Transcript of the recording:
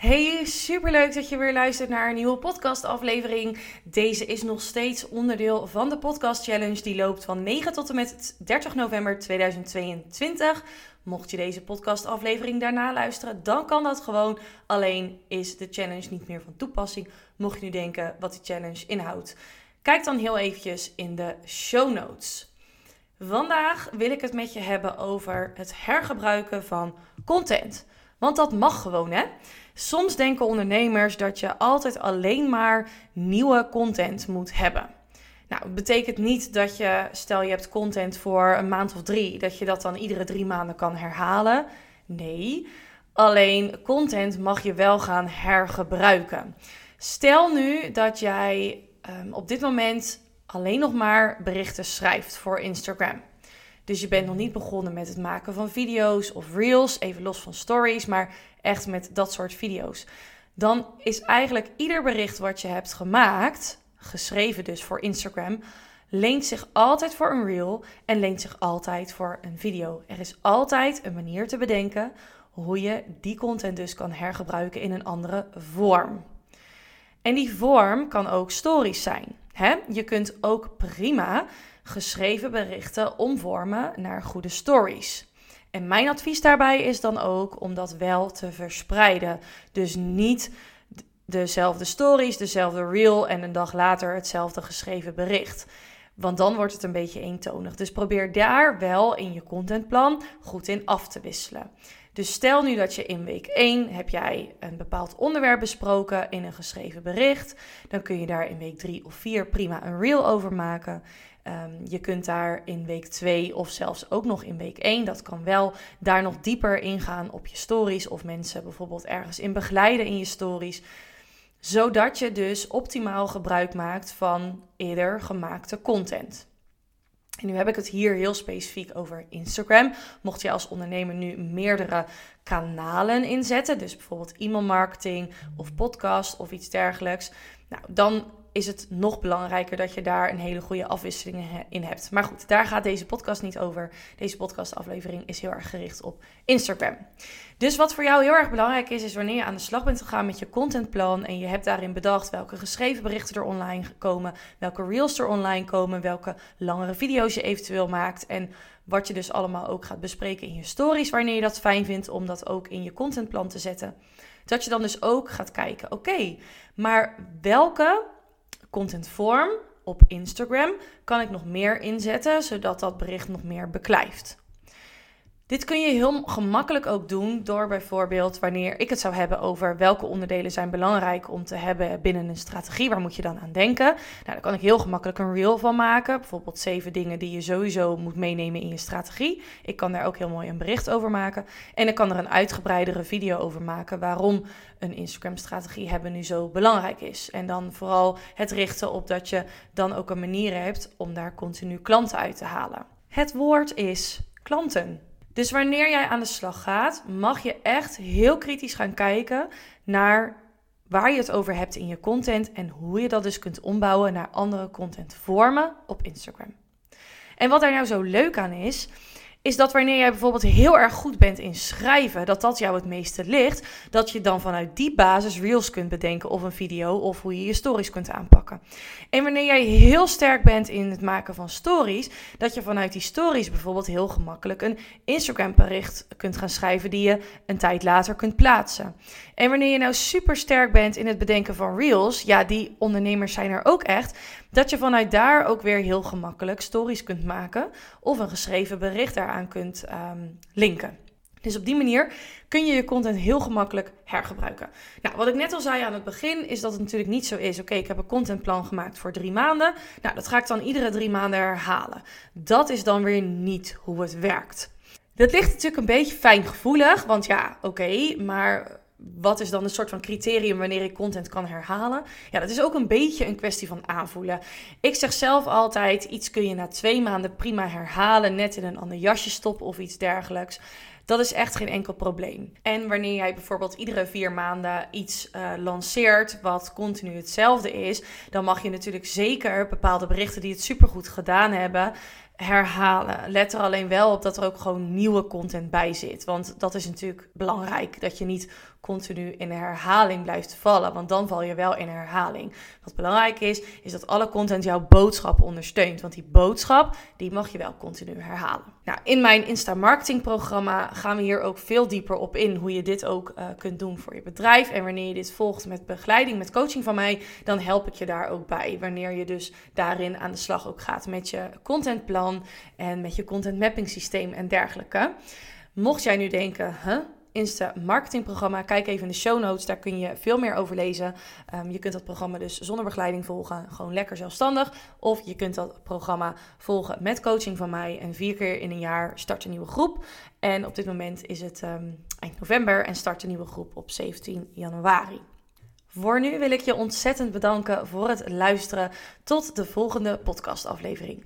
Hey, superleuk dat je weer luistert naar een nieuwe podcastaflevering. Deze is nog steeds onderdeel van de podcast challenge die loopt van 9 tot en met 30 november 2022. Mocht je deze podcastaflevering daarna luisteren, dan kan dat gewoon. Alleen is de challenge niet meer van toepassing. Mocht je nu denken wat die challenge inhoudt. Kijk dan heel eventjes in de show notes. Vandaag wil ik het met je hebben over het hergebruiken van content. Want dat mag gewoon, hè? Soms denken ondernemers dat je altijd alleen maar nieuwe content moet hebben. Nou, het betekent niet dat je, stel je hebt content voor een maand of drie, dat je dat dan iedere drie maanden kan herhalen. Nee, alleen content mag je wel gaan hergebruiken. Stel nu dat jij um, op dit moment alleen nog maar berichten schrijft voor Instagram. Dus je bent nog niet begonnen met het maken van video's of reels, even los van stories, maar echt met dat soort video's. Dan is eigenlijk ieder bericht wat je hebt gemaakt, geschreven dus voor Instagram, leent zich altijd voor een reel en leent zich altijd voor een video. Er is altijd een manier te bedenken hoe je die content dus kan hergebruiken in een andere vorm. En die vorm kan ook stories zijn. Hè? Je kunt ook prima geschreven berichten omvormen naar goede stories. En mijn advies daarbij is dan ook om dat wel te verspreiden. Dus niet dezelfde stories, dezelfde reel en een dag later hetzelfde geschreven bericht. Want dan wordt het een beetje eentonig. Dus probeer daar wel in je contentplan goed in af te wisselen. Dus stel nu dat je in week 1 heb jij een bepaald onderwerp besproken in een geschreven bericht. Dan kun je daar in week 3 of 4 prima een reel over maken. Um, je kunt daar in week 2 of zelfs ook nog in week 1, dat kan wel, daar nog dieper ingaan op je stories of mensen bijvoorbeeld ergens in begeleiden in je stories. Zodat je dus optimaal gebruik maakt van eerder gemaakte content. En nu heb ik het hier heel specifiek over Instagram. Mocht je als ondernemer nu meerdere kanalen inzetten, dus bijvoorbeeld e-mailmarketing of podcast of iets dergelijks, nou, dan is het nog belangrijker dat je daar een hele goede afwisseling in hebt. Maar goed, daar gaat deze podcast niet over. Deze podcastaflevering is heel erg gericht op Instagram. Dus wat voor jou heel erg belangrijk is, is wanneer je aan de slag bent gegaan met je contentplan en je hebt daarin bedacht welke geschreven berichten er online komen, welke reels er online komen, welke langere video's je eventueel maakt en wat je dus allemaal ook gaat bespreken in je stories, wanneer je dat fijn vindt om dat ook in je contentplan te zetten. Dat je dan dus ook gaat kijken, oké, maar welke contentvorm op Instagram kan ik nog meer inzetten, zodat dat bericht nog meer beklijft. Dit kun je heel gemakkelijk ook doen door bijvoorbeeld wanneer ik het zou hebben over welke onderdelen zijn belangrijk om te hebben binnen een strategie, waar moet je dan aan denken? Nou, daar kan ik heel gemakkelijk een reel van maken. Bijvoorbeeld zeven dingen die je sowieso moet meenemen in je strategie. Ik kan daar ook heel mooi een bericht over maken. En ik kan er een uitgebreidere video over maken waarom een Instagram-strategie hebben nu zo belangrijk is. En dan vooral het richten op dat je dan ook een manier hebt om daar continu klanten uit te halen. Het woord is klanten. Dus wanneer jij aan de slag gaat, mag je echt heel kritisch gaan kijken naar waar je het over hebt in je content en hoe je dat dus kunt ombouwen naar andere contentvormen op Instagram. En wat daar nou zo leuk aan is, is dat wanneer jij bijvoorbeeld heel erg goed bent in schrijven, dat dat jou het meeste ligt, dat je dan vanuit die basis reels kunt bedenken of een video of hoe je je stories kunt aanpakken. En wanneer jij heel sterk bent in het maken van stories, dat je vanuit die stories bijvoorbeeld heel gemakkelijk een Instagram bericht kunt gaan schrijven die je een tijd later kunt plaatsen. En wanneer je nou super sterk bent in het bedenken van reels, ja, die ondernemers zijn er ook echt, dat je vanuit daar ook weer heel gemakkelijk stories kunt maken of een geschreven bericht daaraan kunt ehm, linken. Dus op die manier kun je je content heel gemakkelijk hergebruiken. Nou, wat ik net al zei aan het begin, is dat het natuurlijk niet zo is. Oké, ik heb een contentplan gemaakt voor drie maanden. Nou, dat ga ik dan iedere drie maanden herhalen. Dat is dan weer niet hoe het werkt. Dat ligt natuurlijk een beetje fijngevoelig, want ja, oké, maar wat is dan een soort van criterium wanneer ik content kan herhalen? Ja, dat is ook een beetje een kwestie van aanvoelen. Ik zeg zelf altijd: iets kun je na twee maanden prima herhalen, net in een ander jasje stoppen of iets dergelijks. Dat is echt geen enkel probleem. En wanneer jij bijvoorbeeld iedere vier maanden iets uh, lanceert wat continu hetzelfde is, dan mag je natuurlijk zeker bepaalde berichten die het supergoed gedaan hebben, herhalen. Let er alleen wel op dat er ook gewoon nieuwe content bij zit. Want dat is natuurlijk belangrijk. Dat je niet continu in herhaling blijft vallen. Want dan val je wel in herhaling. Wat belangrijk is, is dat alle content jouw boodschap ondersteunt. Want die boodschap, die mag je wel continu herhalen. Nou, in mijn Insta Marketing programma gaan we hier ook veel dieper op in. Hoe je dit ook uh, kunt doen voor je bedrijf. En wanneer je dit volgt met begeleiding, met coaching van mij, dan help ik je daar ook bij. Wanneer je dus daarin aan de slag ook gaat met je contentplan en met je content mapping systeem en dergelijke. Mocht jij nu denken, huh? Insta marketingprogramma. Kijk even in de show notes, daar kun je veel meer over lezen. Um, je kunt dat programma dus zonder begeleiding volgen, gewoon lekker zelfstandig. Of je kunt dat programma volgen met coaching van mij. En vier keer in een jaar start een nieuwe groep. En op dit moment is het um, eind november en start een nieuwe groep op 17 januari. Voor nu wil ik je ontzettend bedanken voor het luisteren. Tot de volgende podcastaflevering.